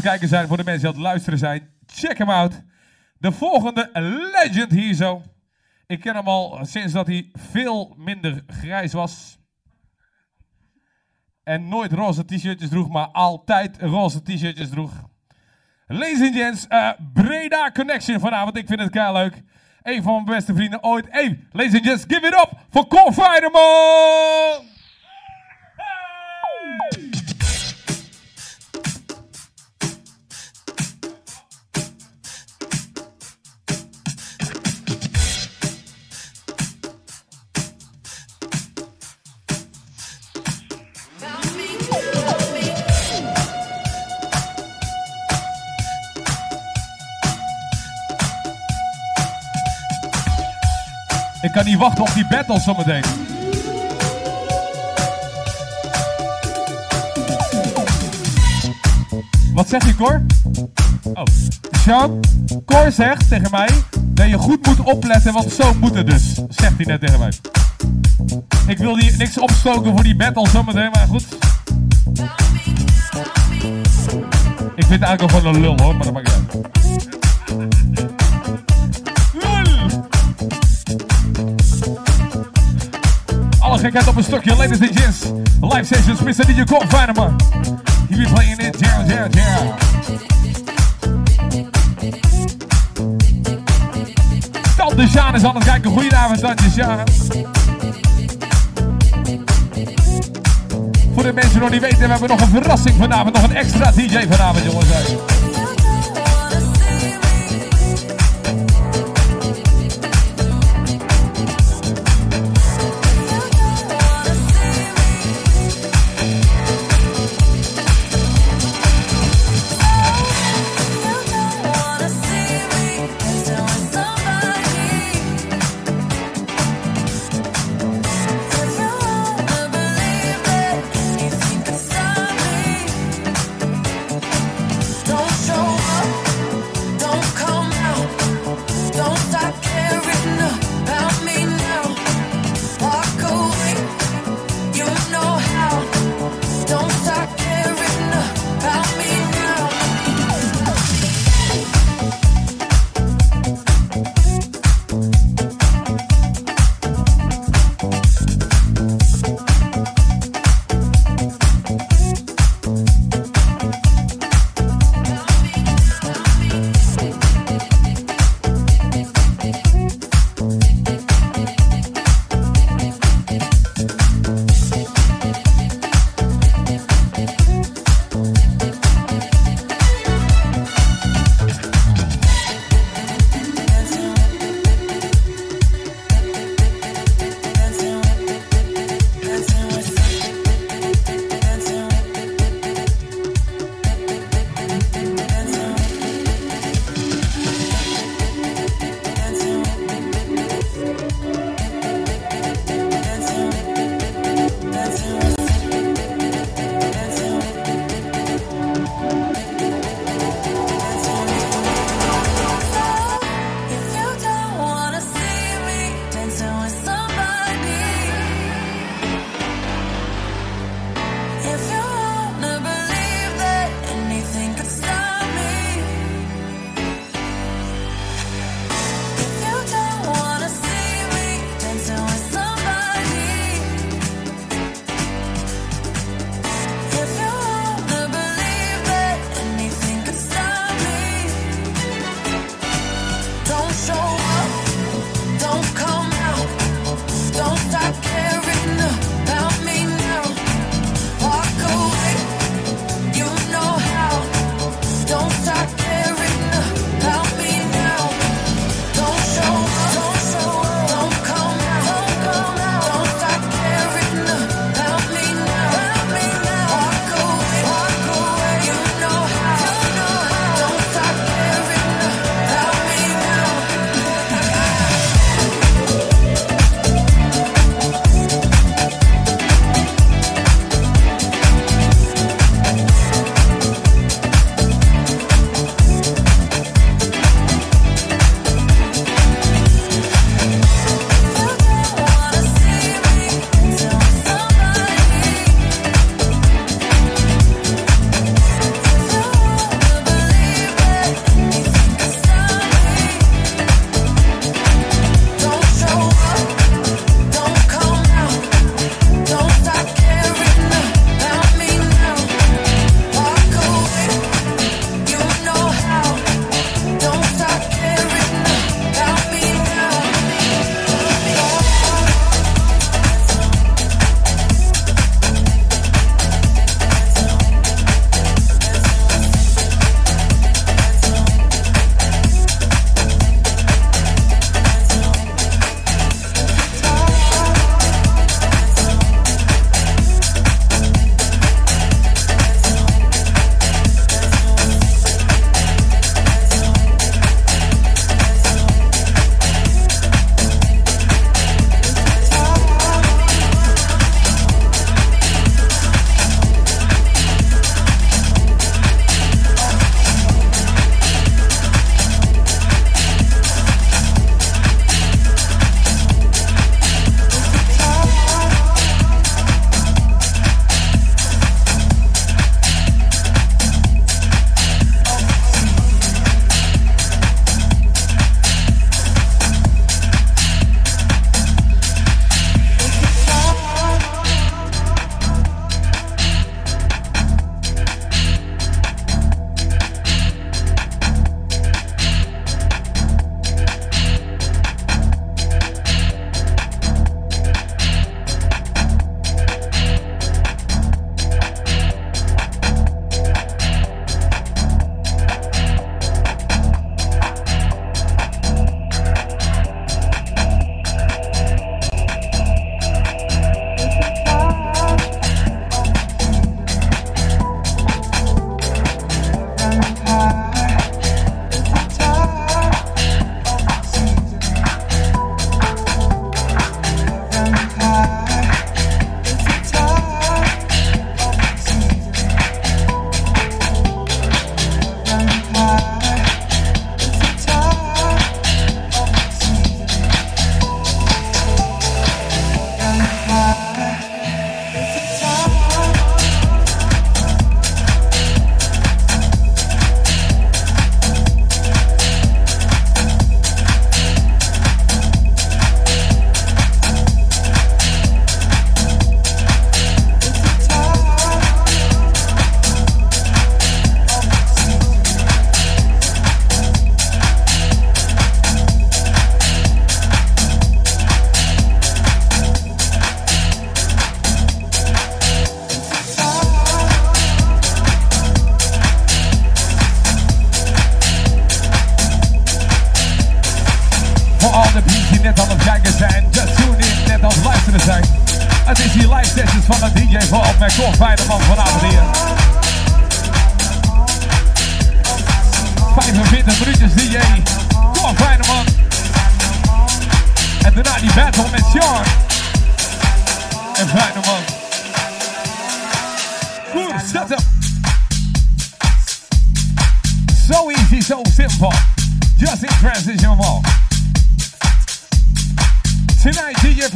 het kijken zijn, voor de mensen die het luisteren zijn, check hem out. De volgende legend hier zo. Ik ken hem al sinds dat hij veel minder grijs was. En nooit roze t-shirtjes droeg, maar altijd roze t-shirtjes droeg. Ladies and gents, uh, Breda Connection vanavond. Ik vind het kei leuk. Een van mijn beste vrienden ooit. Hey, ladies and gents, give it up voor Cor Fireman! Wachten op die battle zometeen. Wat zegt je, Cor? Oh. Sean, Cor zegt tegen mij dat je goed moet opletten, want zo moet het dus. Zegt hij net tegen mij. Ik wil die, niks opstoken voor die battle zometeen, maar goed. Ik vind het eigenlijk gewoon een lul hoor, maar dat maakt niet. Gekheid op een stokje, ladies and gents. Live sessions, Mr. DJ Cor Fineman. He be playing it, jam, jam, jam. Tante Sjaan is aan het kijken. Goedenavond, Tante Sjaan. Voor de mensen die nog niet weten, we hebben nog een verrassing vanavond. Nog een extra DJ vanavond, jongens.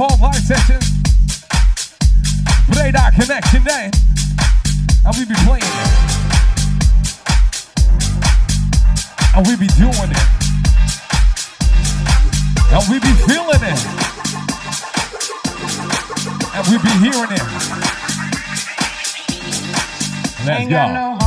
All vibe sessions. Play that connection day. And we be playing it. And we be doing it. And we be feeling it. And we be hearing it. Let's go.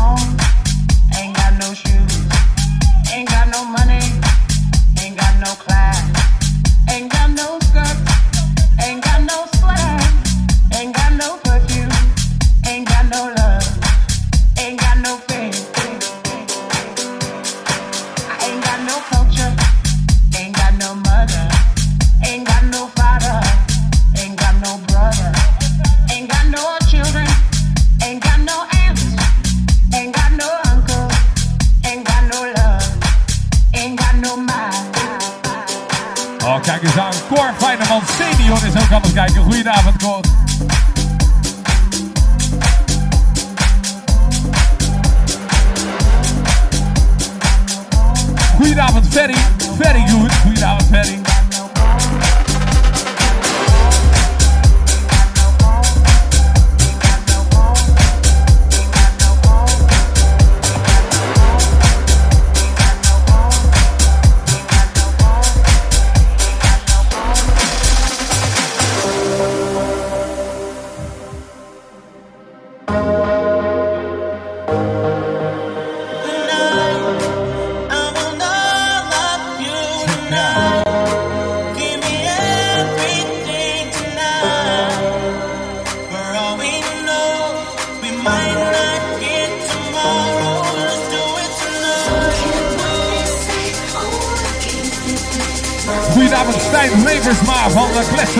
Jan Senior is ook aan het kijken. Goedenavond, Cor. Goedenavond, Ferry. Ferry, goed, Goedenavond, Ferry.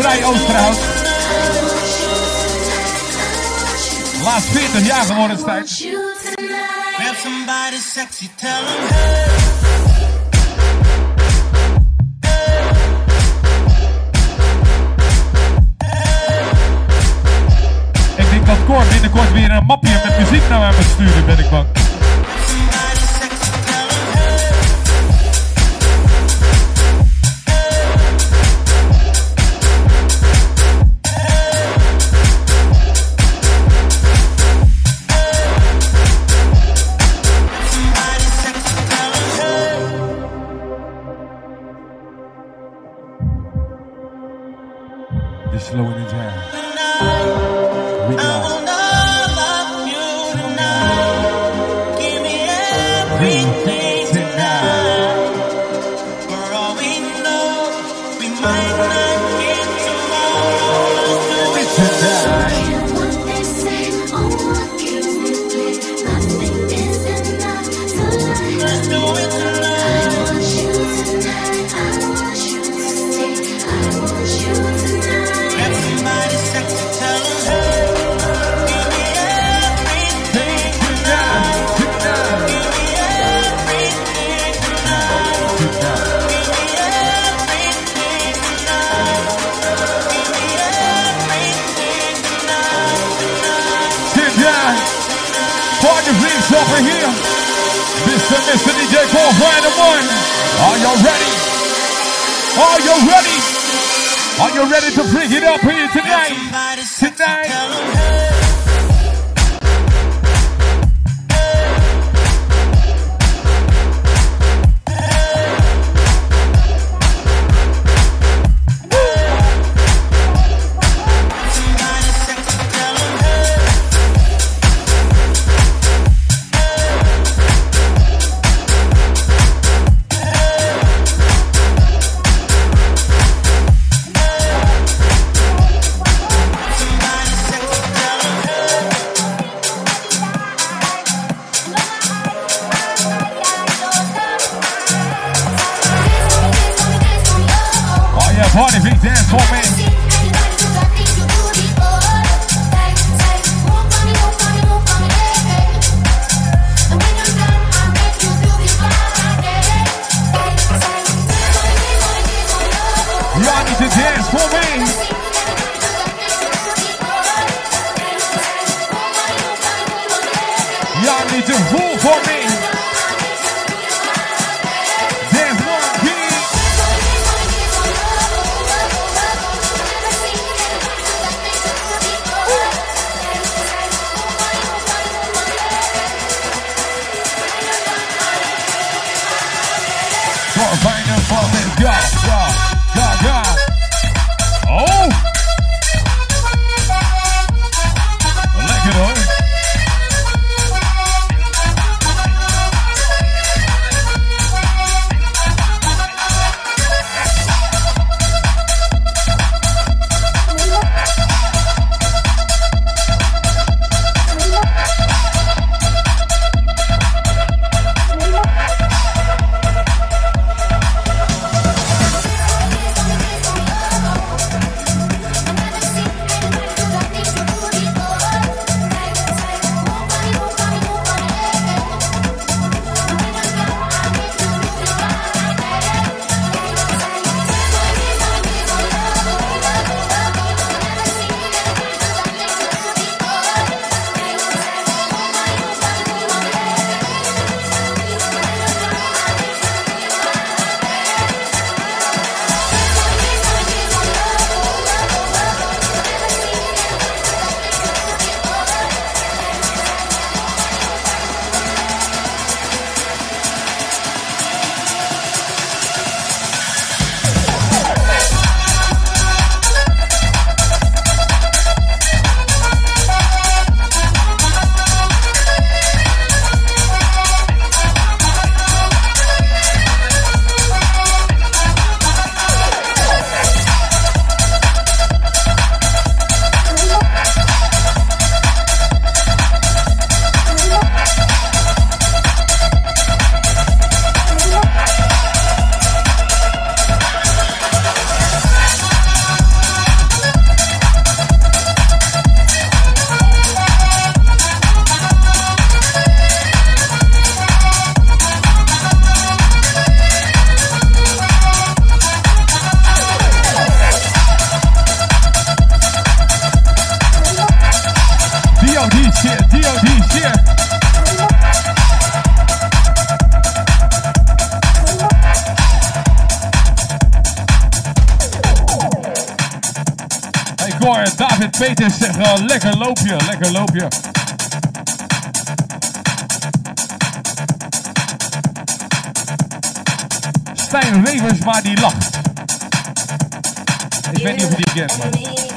bij Oosterhout. Laatst 40 jaar geworden tijd. Ik denk dat Cor binnenkort weer een mapje met muziek naar mij moet sturen, ben ik bang. Yeah. that. Peter zegt lekker loopje, lekker loopje. Stijn Wevers, maar die lacht. Ik weet niet of die kent.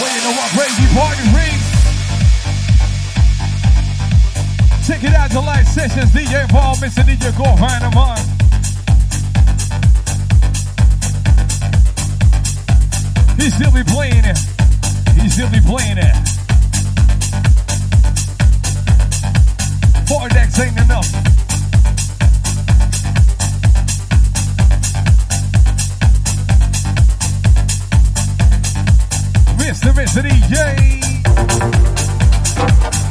Well, you know what crazy party rings? Check it out, the live sessions, DJ Paul, Mr. DJ Cor Feyenoord. He still be playing it. He still be playing it. Four decks ain't enough. Mr. Mr. DJ. Oké,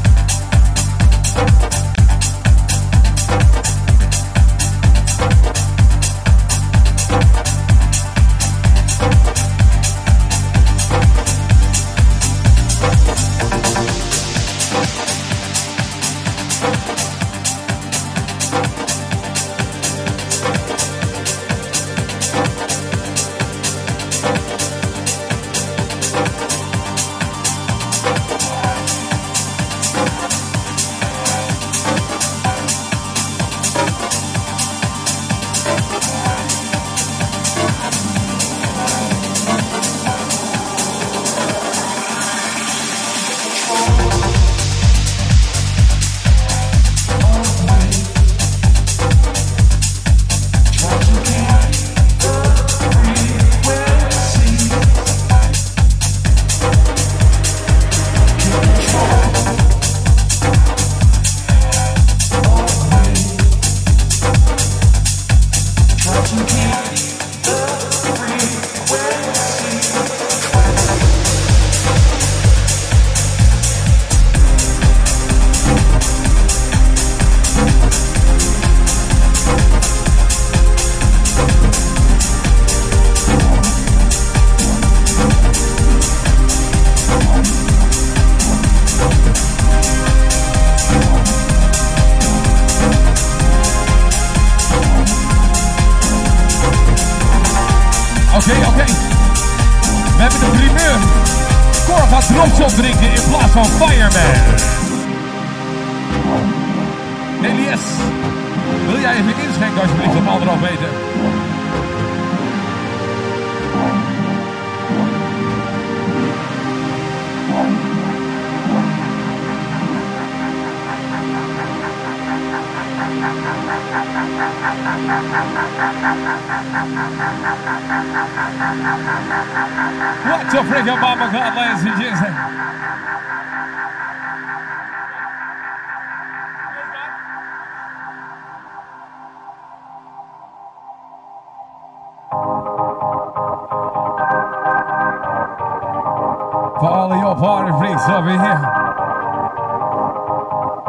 For all of y'all party freaks over here.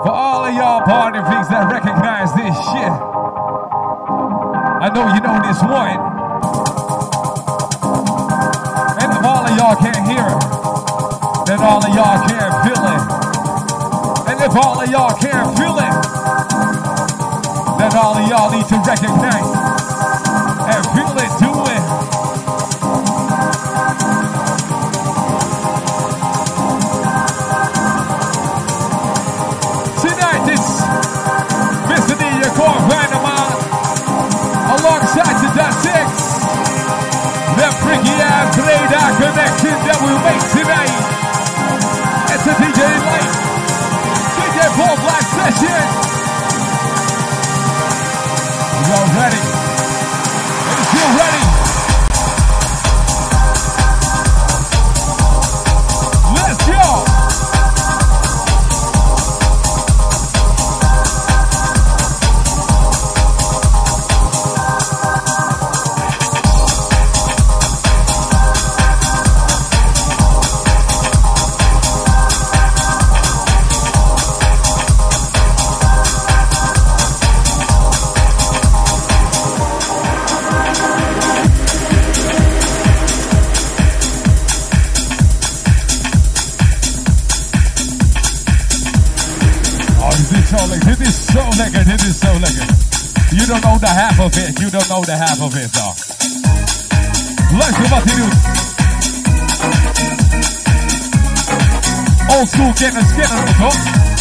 For all of y'all party freaks that recognize this shit. I know you know this one. And if all of y'all can't hear it, then all of y'all can't feel it. And if all of y'all can't feel it, then all of y'all need to recognize and feel ass radar connection that we make tonight. It's a DJ Light. DJ Paul Black session. You all ready? Is you ready? Dit is zo lekker. Dit is zo lekker. You don't know the half of it. You don't know the half of it, dog. Luister wat hij doet. Old school kennis kennen we toch?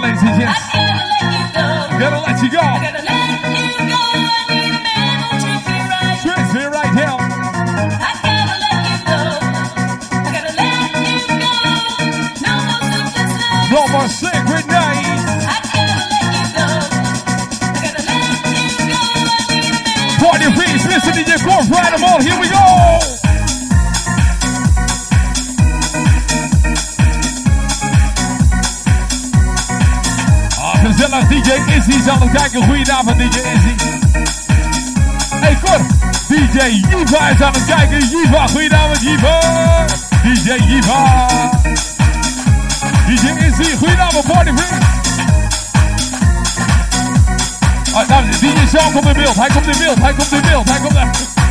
Ladies and gents. Gotta let you go. Gezellig, DJ Izzy zal nog kijken. Goedenavond, DJ Izzy. Hey, Cor. DJ Jiva is aan het kijken. Jiva, goedenavond, Jiva. DJ Jiva. DJ Izzy, goedenavond, party friends. Ah, nou, DJ Sean komt in beeld. Hij komt in beeld. Hij komt in beeld. Hij komt er. door,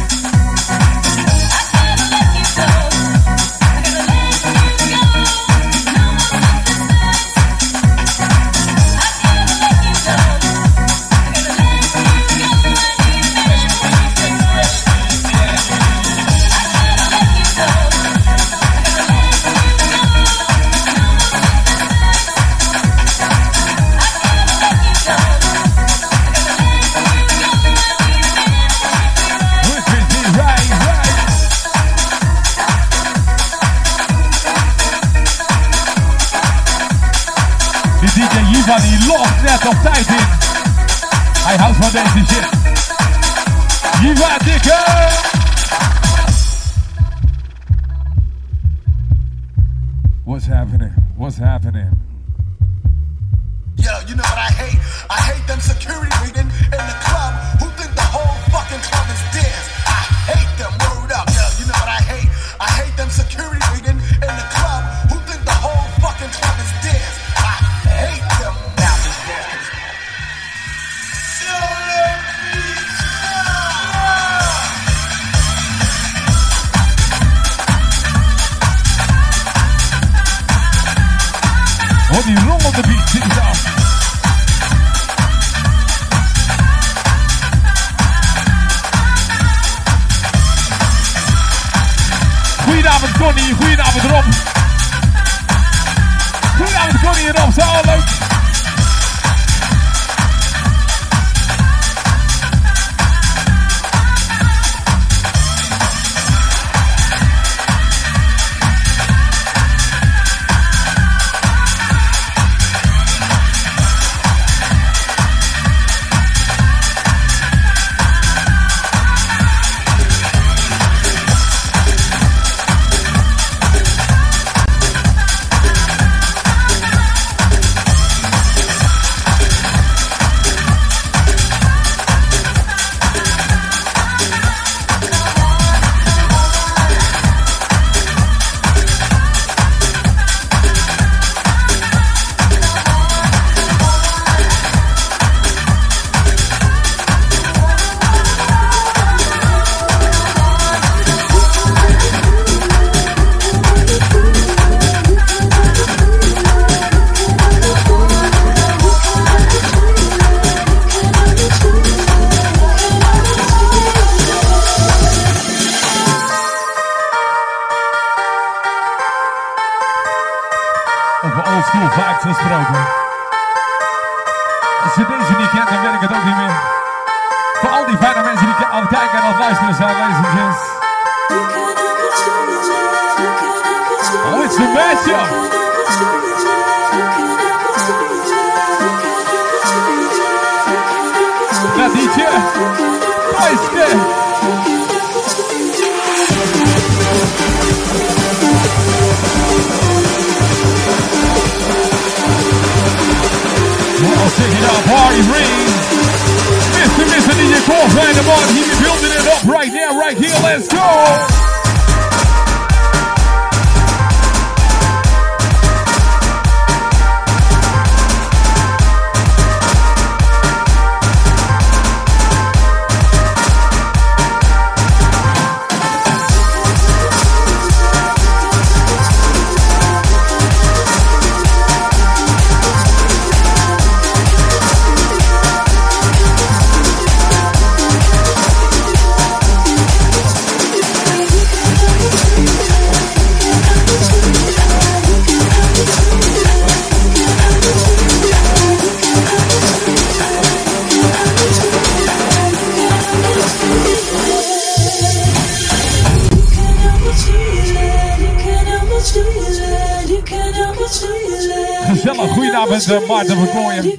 Mensen, Maarten van Kooijen.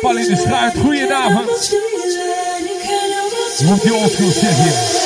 Pauline de Struik, goedenavond. Moet je ons shit hier.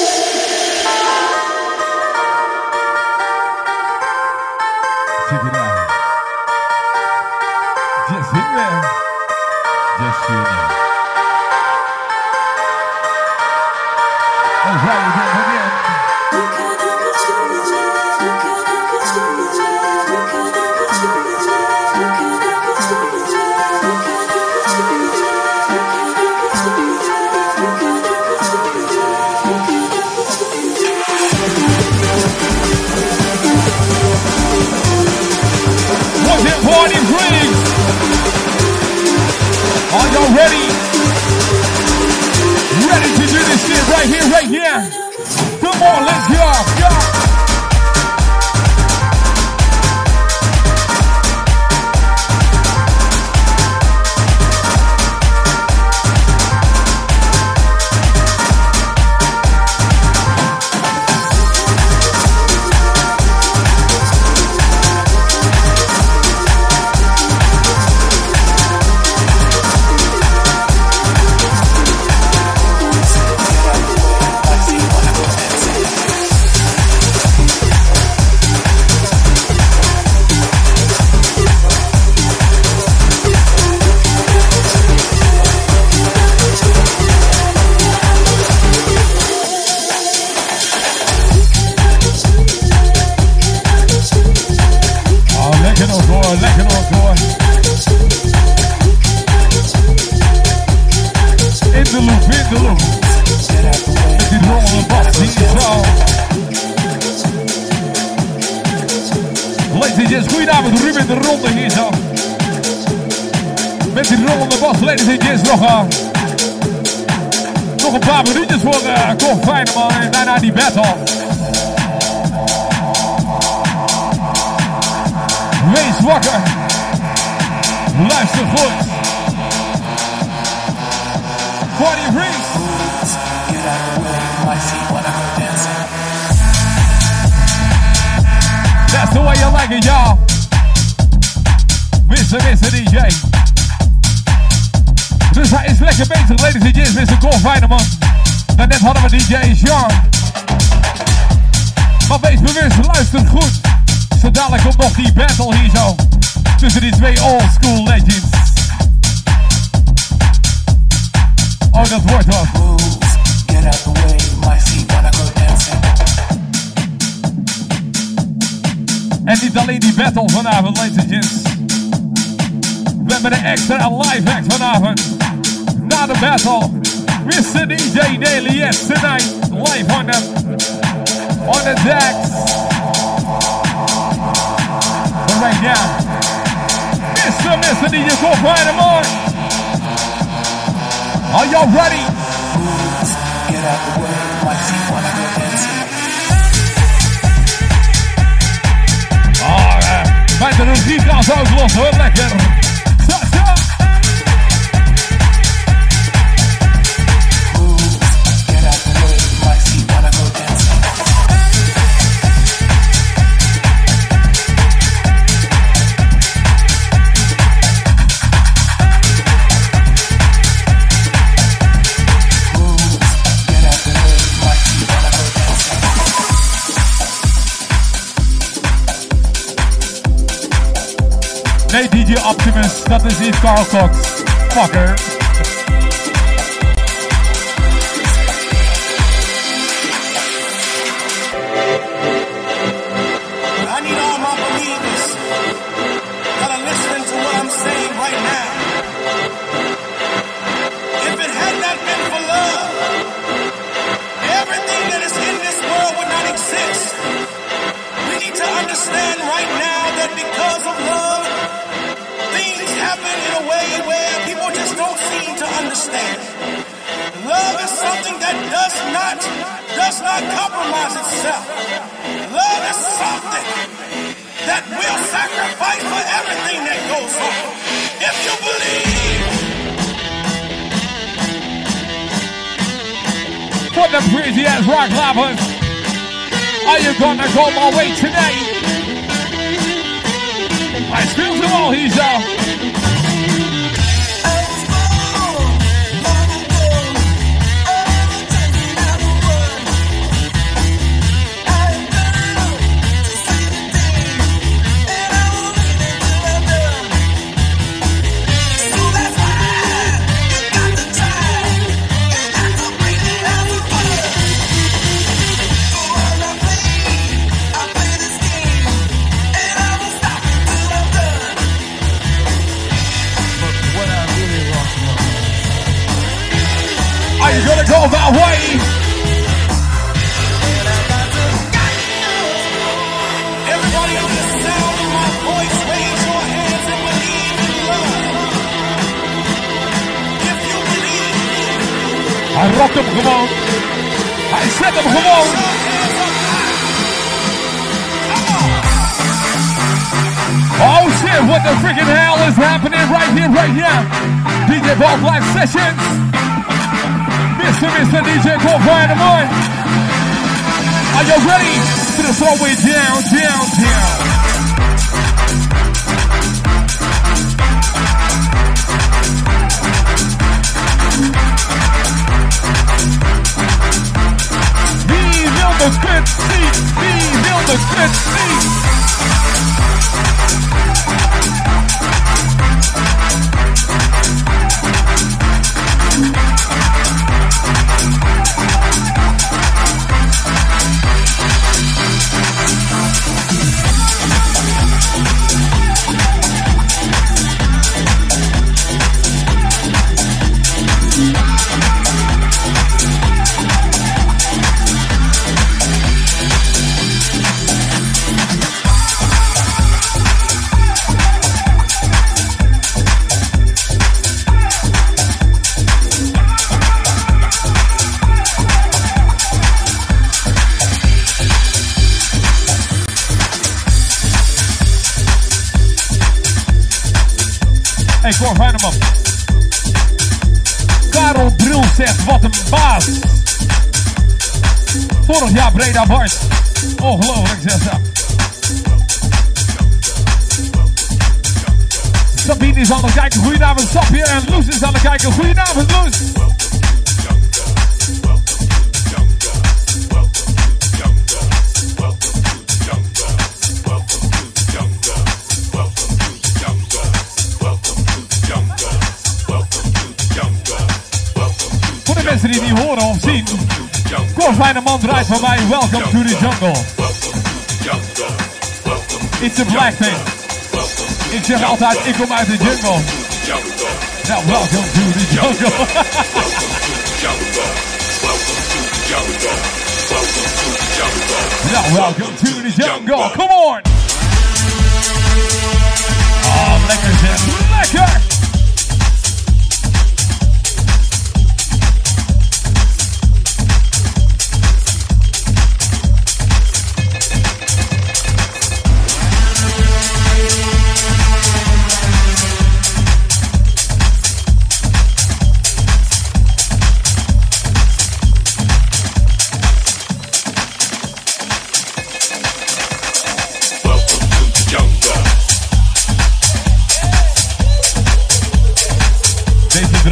Tussen die twee old school legends. Oh, dat wordt wat. Move, get out the way, my feet wanna go dancing. En niet alleen die battle vanavond, ladies. We hebben een extra live act vanavond. Na de battle. Mr. DJ Daily, yes, tonight. Live on the, on the decks. But right now, Mr. Mr. DJ, go find him on. Are y'all ready? Get out the way, my feet wanna go dancing. Bij de regie gaan los hoor, lekker. Optimus, dat is niet Carl Cox. Fucker. Something that does not does not compromise itself. Love is something that will sacrifice for everything that goes on. If you believe, For the crazy ass rock lovers. Are you gonna go my way tonight? I feel them all, he's uh, rokt hem gewoon. Hij zet hem gewoon. Oh shit, what the freaking hell is happening right here, right now? DJ Bob Live Sessions. Mr. Mr. DJ Brian Moore. Are you ready to throw it down, down, down? Wil de kut zien? Wie wil de Hey, Cor Heineman. Karel Bril zegt, wat een baas. Vorig jaar Breda Bart. Ongelooflijk, zegt ze. Sabine is aan het kijken. Goedenavond, Sapje. En Loes is aan het kijken. Goedenavond, Loes. Mensen die niet horen of zien. Cor Fijneman draait van mij. Welcome to the jungle. It's a black thing. Ik zeg altijd, ik kom uit de jungle. Nou, welcome to the jungle. Nou, welcome to the jungle. Come on. Oh, lekker zeg. Lekker.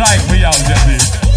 Deze draai voor jou,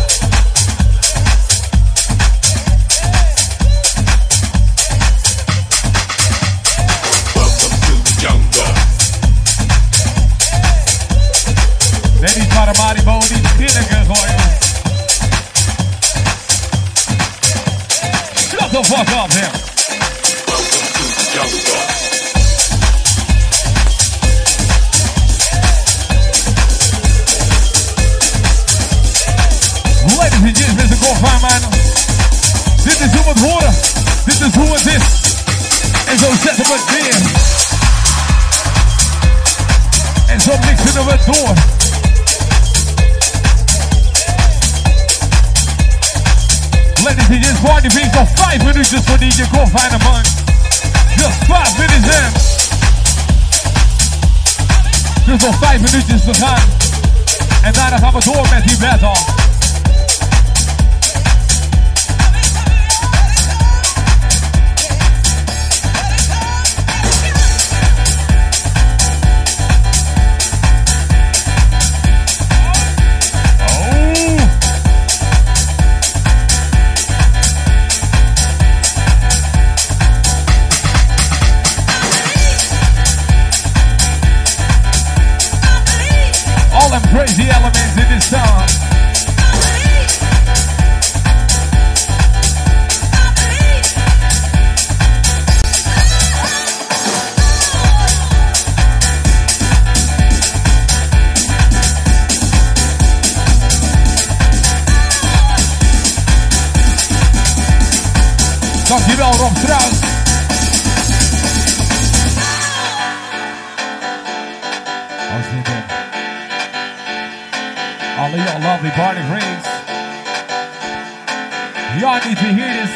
DJ Golfman man. Just 5 minutes in. Dus nog 5 minuutjes te gaan. En daarna gaan we door met die battle. Crazy elements in this song. Lovely party freaks. Y'all need to hear this.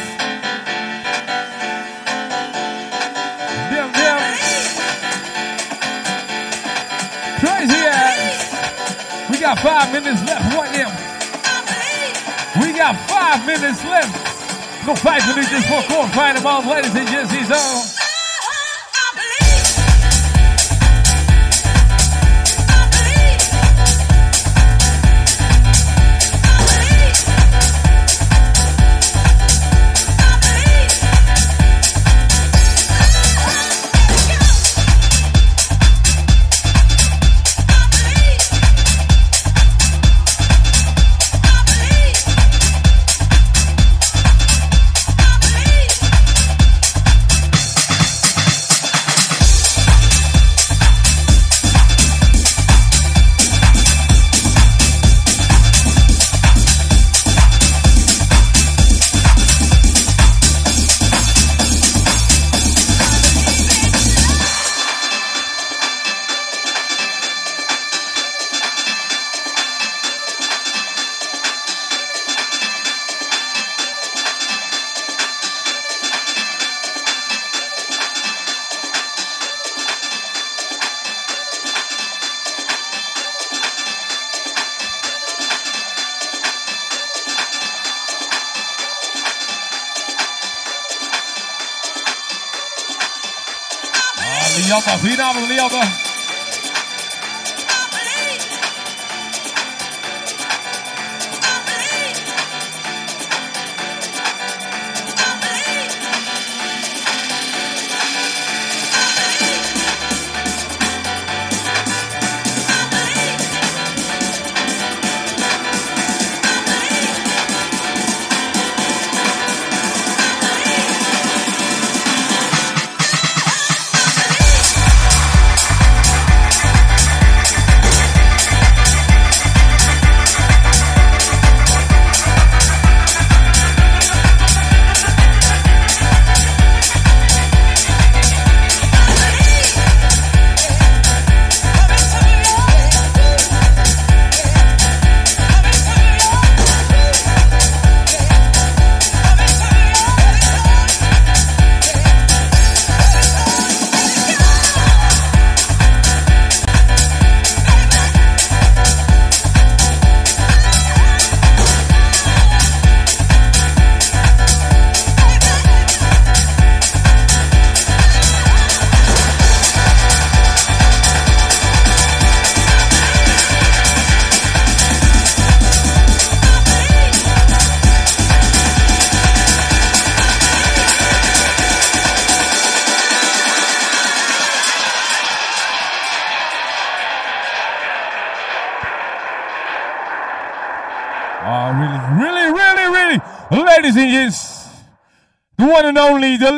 Dim, dim. Crazy ass. We got five minutes left. What them? We got five minutes left. Nog vijf minuutjes voor Cor Fijneman, ladies and gents.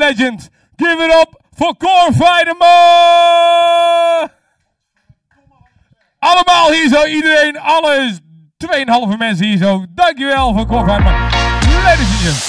Legend. Give it up for Core Fighterman! Allemaal hier zo, iedereen, alle 2,5 mensen hier zo. Dankjewel voor Core Fighterman. Ladies and gents.